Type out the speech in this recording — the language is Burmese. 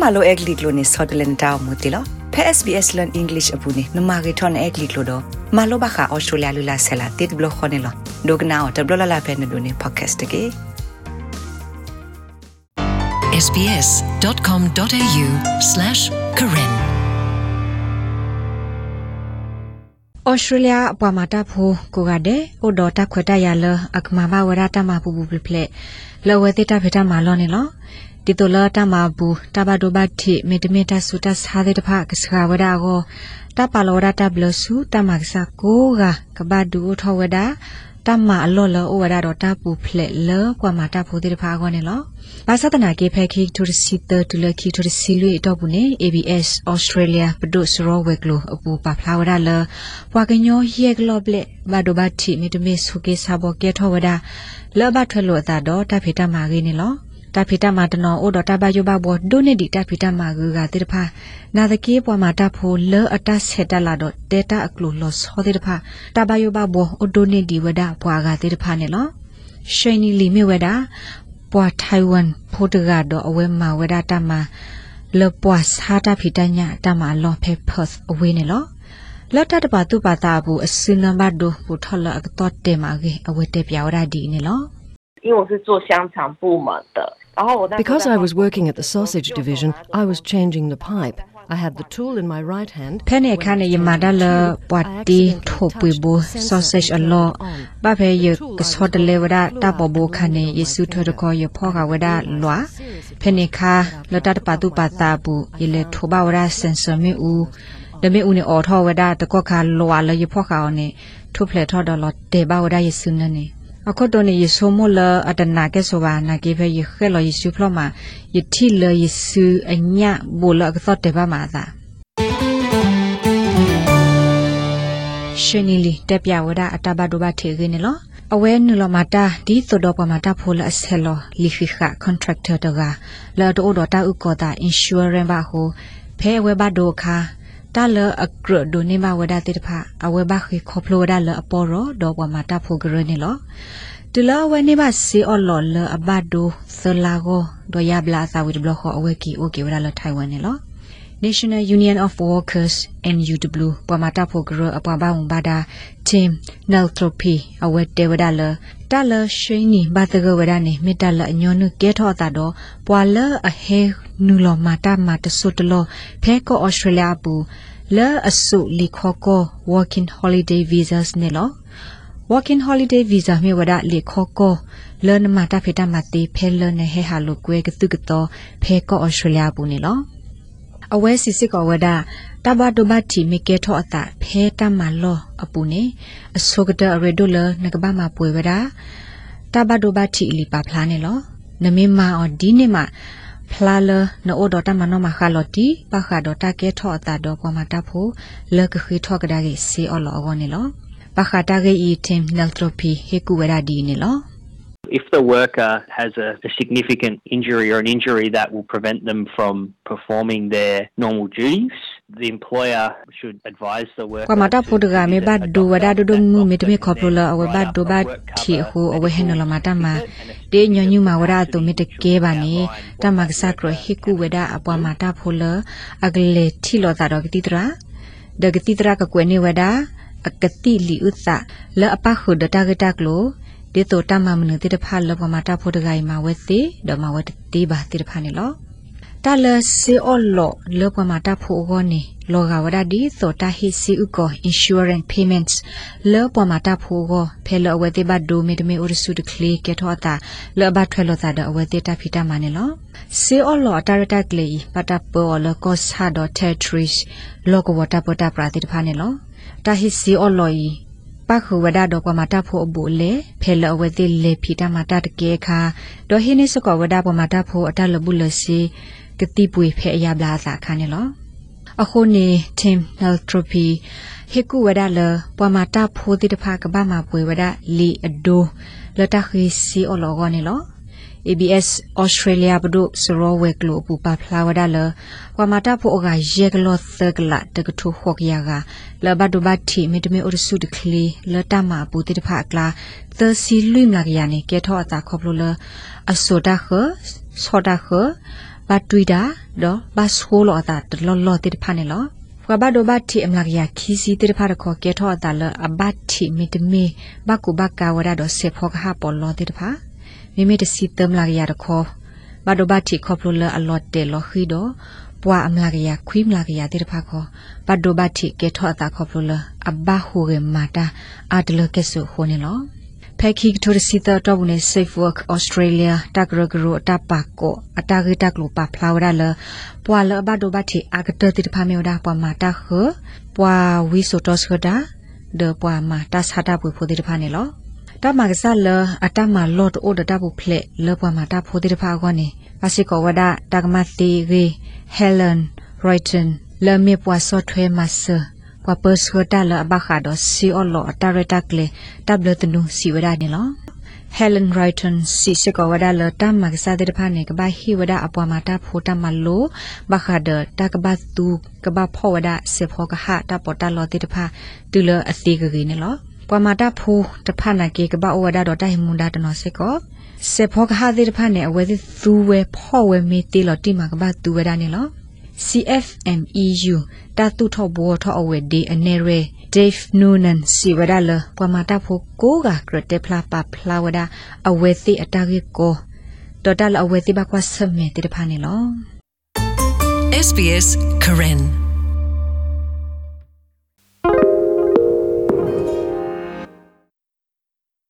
မလိုအက်ဂလစ်လိုနေဆော့တလန်တောင်းမူတီလောဖဲ SBS learn english အပူနေနမဂီထွန်အက်ဂလစ်လိုတော့မလိုဘခါဩစတြေးလျလူလာဆလာတစ်ဘလခွန်နေလောဒိုကနာတဘလလာဖဲနေဒိုနေ podcast တကေ sbs.com.au/karen ဩစတြေးလျအပွားမာတာဖိုကိုကတဲ့ဩဒေါ်တာခွတ်တရလအခမမဝရတာမပူပူပလက်လောဝဲတိတာဖေတာမာလောနေလော ဒီတိုလာတာမဘူးတဘဒိုဘတ်တီမေတမေတာဆူတဆာတဲ့တဖကစခဝဒါကိုတပါလောရတာဘလဆူတမကစကိုကကဘဒူထောဝဒါတမအလောလောဩဝဒါတော့တပူဖလက်လောကွာမာတာဖိုတဲ့တဖကောနေလောဘာသာတနာကေဖဲခိတူရစီတတူလခိတူရစီလွေတော့ဘူးနေ ABS Australia ပဒုစရောဝဲကလိုအပူပါဖလာဝဒါလပွာကညောယေကလော့ပလက်ဘာဒိုဘတ်တီမေတမေဆုကေဆာဘောကေထောဝဒါလောဘထွဲလို့အတာတော့တဖေတမာကေနေလော တာဖီတာမာတနောအိုဒတာဘယဘဘောဒိုနေဒီတာဖီတာမာဂူကတိတဖာနာတကေပွားမာတာဖိုလောအတဆက်တလာတော့ဒေတာအကလူလောဆောတိတဖာတာဘယဘဘောအိုဒိုနေဒီဝဒပွားကတိတဖာနေလောရှိနီလီမေဝဒပွားထိုင်ဝမ်ဖိုတကတော့အဝဲမာဝဒတာမာလပွားစာတာဖီတညာတာမာလောဖေဖတ်အဝေးနေလောလော်တတပါတုပါတာဘူးအစင်နံပါတ်ဒိုပူထလအကတော့တေမာကေအဝဲတေပြောရဒီနေလော因为我是做香肠部门的， Because I was working at the sausage division, I was changing the pipe. I had the tool in my right hand. ဖဲနေခါနေယမာဒလပွားတီထိုပွေဘူ sausage အလောဘဖဲယကစောတလေဝဒတပဘူခါနေယေစုထွတ်ခေါ်ယဖောကဝဒလွာဖဲနေခါလတတပတုပတာဘူးယလေထိုဘဝရစင်ဆမီဦးဒမေဦးနေအော်ထောဝဒတကောခါလွာလယဖောခါ နေထုဖလက်ထော်ဒလတေဘဝဒယေစုနနေအခုတော့နေယေဆုမလအတနာကဲဆိုပါနာကေဖဲယခဲလယေဆုဖလမယတိလယေဆုအညဘူလကသောတေပါမာသာရှင်နီလီတက်ပြဝဒအတဘဒဘထေခင်းနော်အဝဲနုလမတာဒီသဒပမတာဖိုလအဆဲလလီခိခ contractor တကလာတော့တော့တာဥကောတာ insurance ဘာဟုဖဲဝဲဘဒိုခါ တာလအကရဒိုနေမဝဒတိတဖအဝဲဘခိခေါပလိုဒါလအပေါ်ရောဒေါ်ပမတာဖိုဂရနေလောတူလာဝဲနေပါစီအော်လော်လအဘဒိုသလာကိုဒေါ်ရဘလာသာဝိဒဘလခေါ်အဝဲကီအိုကေဝဒါလထိုင်ဝမ်နေလော National Union of Workers NUW ပမာတာဖိုဂရအပဘာဝဘာဒါ Team Neltropy အဝဲတေဝဒါလ တာလရှိနီဘာတကဝဒါနေမေတ္တလအညောနုကဲထောတာတော့ပွာလအဟဲနူလမာတာမာတဆုတလဖဲကောဩစတြေးလျပူလဲအစုလီခေါကော Working Holiday Visas နေလော Working Holiday Visa မြေဝဒလေခေါကောလဲနမာတာဖေတာမတိဖဲလဲနေဟဲဟာလိုကွဲကတုကတော့ဖဲကောဩစတြေးလျပူနေလော အဝဲစီစစ်ကောဝဒတဘဒဘတီမီကေထောအတာဖဲတမလောအပူနေအစောကဒရဒိုလနကဘာမပွေဝဒတဘဒဘတီလီပါဖလာနေလောနမေမာအော်ဒီနေမှာဖလာလနိုဒတာမနောမခါလတီပခါဒတာကေထောအတာတော့ပမတာဖိုလကခိထောကဒါကေစီအော်လောအောနေလောပခါတာကေဤတင်နလထရိုပီဟေကူဝဒဒီနေလော If the worker has a, a, significant injury or an injury that will prevent them from performing their normal duties, the employer should advise the worker. ကမတာဖိုဒဂါမေဘတ်ဒူဝဒါဒူဒမှုမေတမေခေါပလိုလအဝဘတ်ဒူဘတ်ထီဟူအဝဟေနလမတာမတေညညူမာဝရတုမေတကေပါနေတမကစကရဟိကူဝဒအပွားမတာဖိုလအဂလေထီလောတာတော့ကတိတရာ ဒဂတိတရာကကွေနေဝဒအကတိလီဥသလအပခုဒတာဂတာကလိုဒီတော့တမမနတိတဖလပမတာဖို့တဂိုင်မှာဝဲစီဒမဝဲတီပါတိတဖနေလောတလစီအော်လောလောပမတာဖို့ဂောနေလောကဝဒဒီသောတာဟိစီဥကော insurance payments လောပမတာဖို့ဂောဖဲလောဝဲတိဘဒိုမီတမီဥရစုတကလီကေထောတာလောဘထွဲလောတာဒအဝဲတိတာဖီတာမနေလောစီအော်လောတာရတာကလီပတာပေါ်လောကောဆာဒ territories လောကဝတာပတာပရာတိတဖနေလောတာဟိစီအော်လောီ ပခုဝဒတော့ကမတာဖို့အဘူလေဖဲလအဝဲတိလေဖီတာမတာတကေခါဒေါ်ဟိနိစကဝဒပမတာဖို့အတလဘူးလစီကတိပွေဖဲအရာဘလာစာခါနေလောအခုနေ Tim Neltropy ဟေကူဝဒလပမတာဖို့တိတဖကဘာမပွေဝဒလီအဒိုလတခိစီအလောဂောနေလော ABS Australia ဘဒုစရောဝဲကလိုပူပါဖလာဝဒါလဝမတာဖိုကယေကလောသကလာတကထုခော့ကရကလဘဒဘတီမီတမီအရဆုတကလီလတမပူတိတဖကလာသစီလွိမလာကရနေကေထောအတာခေါပလိုလအစောတာခစောတာခဘဘာတွီတာတော့ဘာဆိုးလောအတာတလောလောတိတဖာနေလောဖကဘာဒိုဘာတီအမလာကရခီစီတိတဖာရခေါ်ကေထောအတာလအဘတ်တီမီတမီဘကူဘကာဝရတော့စေဖောကဟာပေါ်လောတိတဖာ မိမိတစီတမ်လာကရတခေါ်ဘာဒိုဘာတီခေါပလိုလအလော့တေလောခီတော့ပွာအမလာကရခွိမလာကရတိတဖာခေါ်ဘာဒိုဘာတီကေထောအတာခေါပလိုလအဘဟူရမာတာအာတလကဲဆူခိုနေလောဖက်ခိကထိုရစီတာတော့နေ Safe Work Australia တကရဂရတပါကိုအတာဂေတကလိုပါဖလာဝရလပွာလဘဒိုဘတိအကတတိဖာမေဝဒါပွာမာတာခပွာဝီဆိုတောစခဒါဒေပွာမာတာစာတာပွေဖိုတိဖာနေလော တမကစားလအတမလော့အိုဒတာဘူဖလက်လောပွာမာတာဖိုတိဖာကောနေပါစီကောဝဒါတကမတိဂေ Helen Royton လေမေပွာဆော့ထွဲမဆာကွာပစခတာလဘခါဒစီအော်လောတာရတာကလေတပ်လတနုစီဝဒနေလော Helen Wrighton စီစကောဝဒါလတာမကစားတဲ့ဖာနေကဘာဟီဝဒါအပွားမာတာဖိုတာမလိုဘခါဒတာကဘတ်တူကဘဖောဝဒါစေဖောကဟာတာပေါ်တာလောတိတဖာတူလအစီကကြီးနေလော ပွားမာတာဖိုတဖာနာကေကဘဝဒါတော့တိုင်မွန်ဒါတနော်စေကောစေဖောကဟာတဲ့ဖာနေအဝဲသူဝဲဖောဝဲမီတီလောတိမကဘတူဝဒါနေလော CFMEU တာတုထောဘောထောအဝဲဒီအနေရဲ Dave Noonan စီဝဒါလပဝမာတာဖိုကိုကကရတေဖလာပါဖလာဝဒါအဝဲသိအတာကေကိုတော်တလအဝဲသိဘကွာဆမေတေတဖာနေလော SBS Karen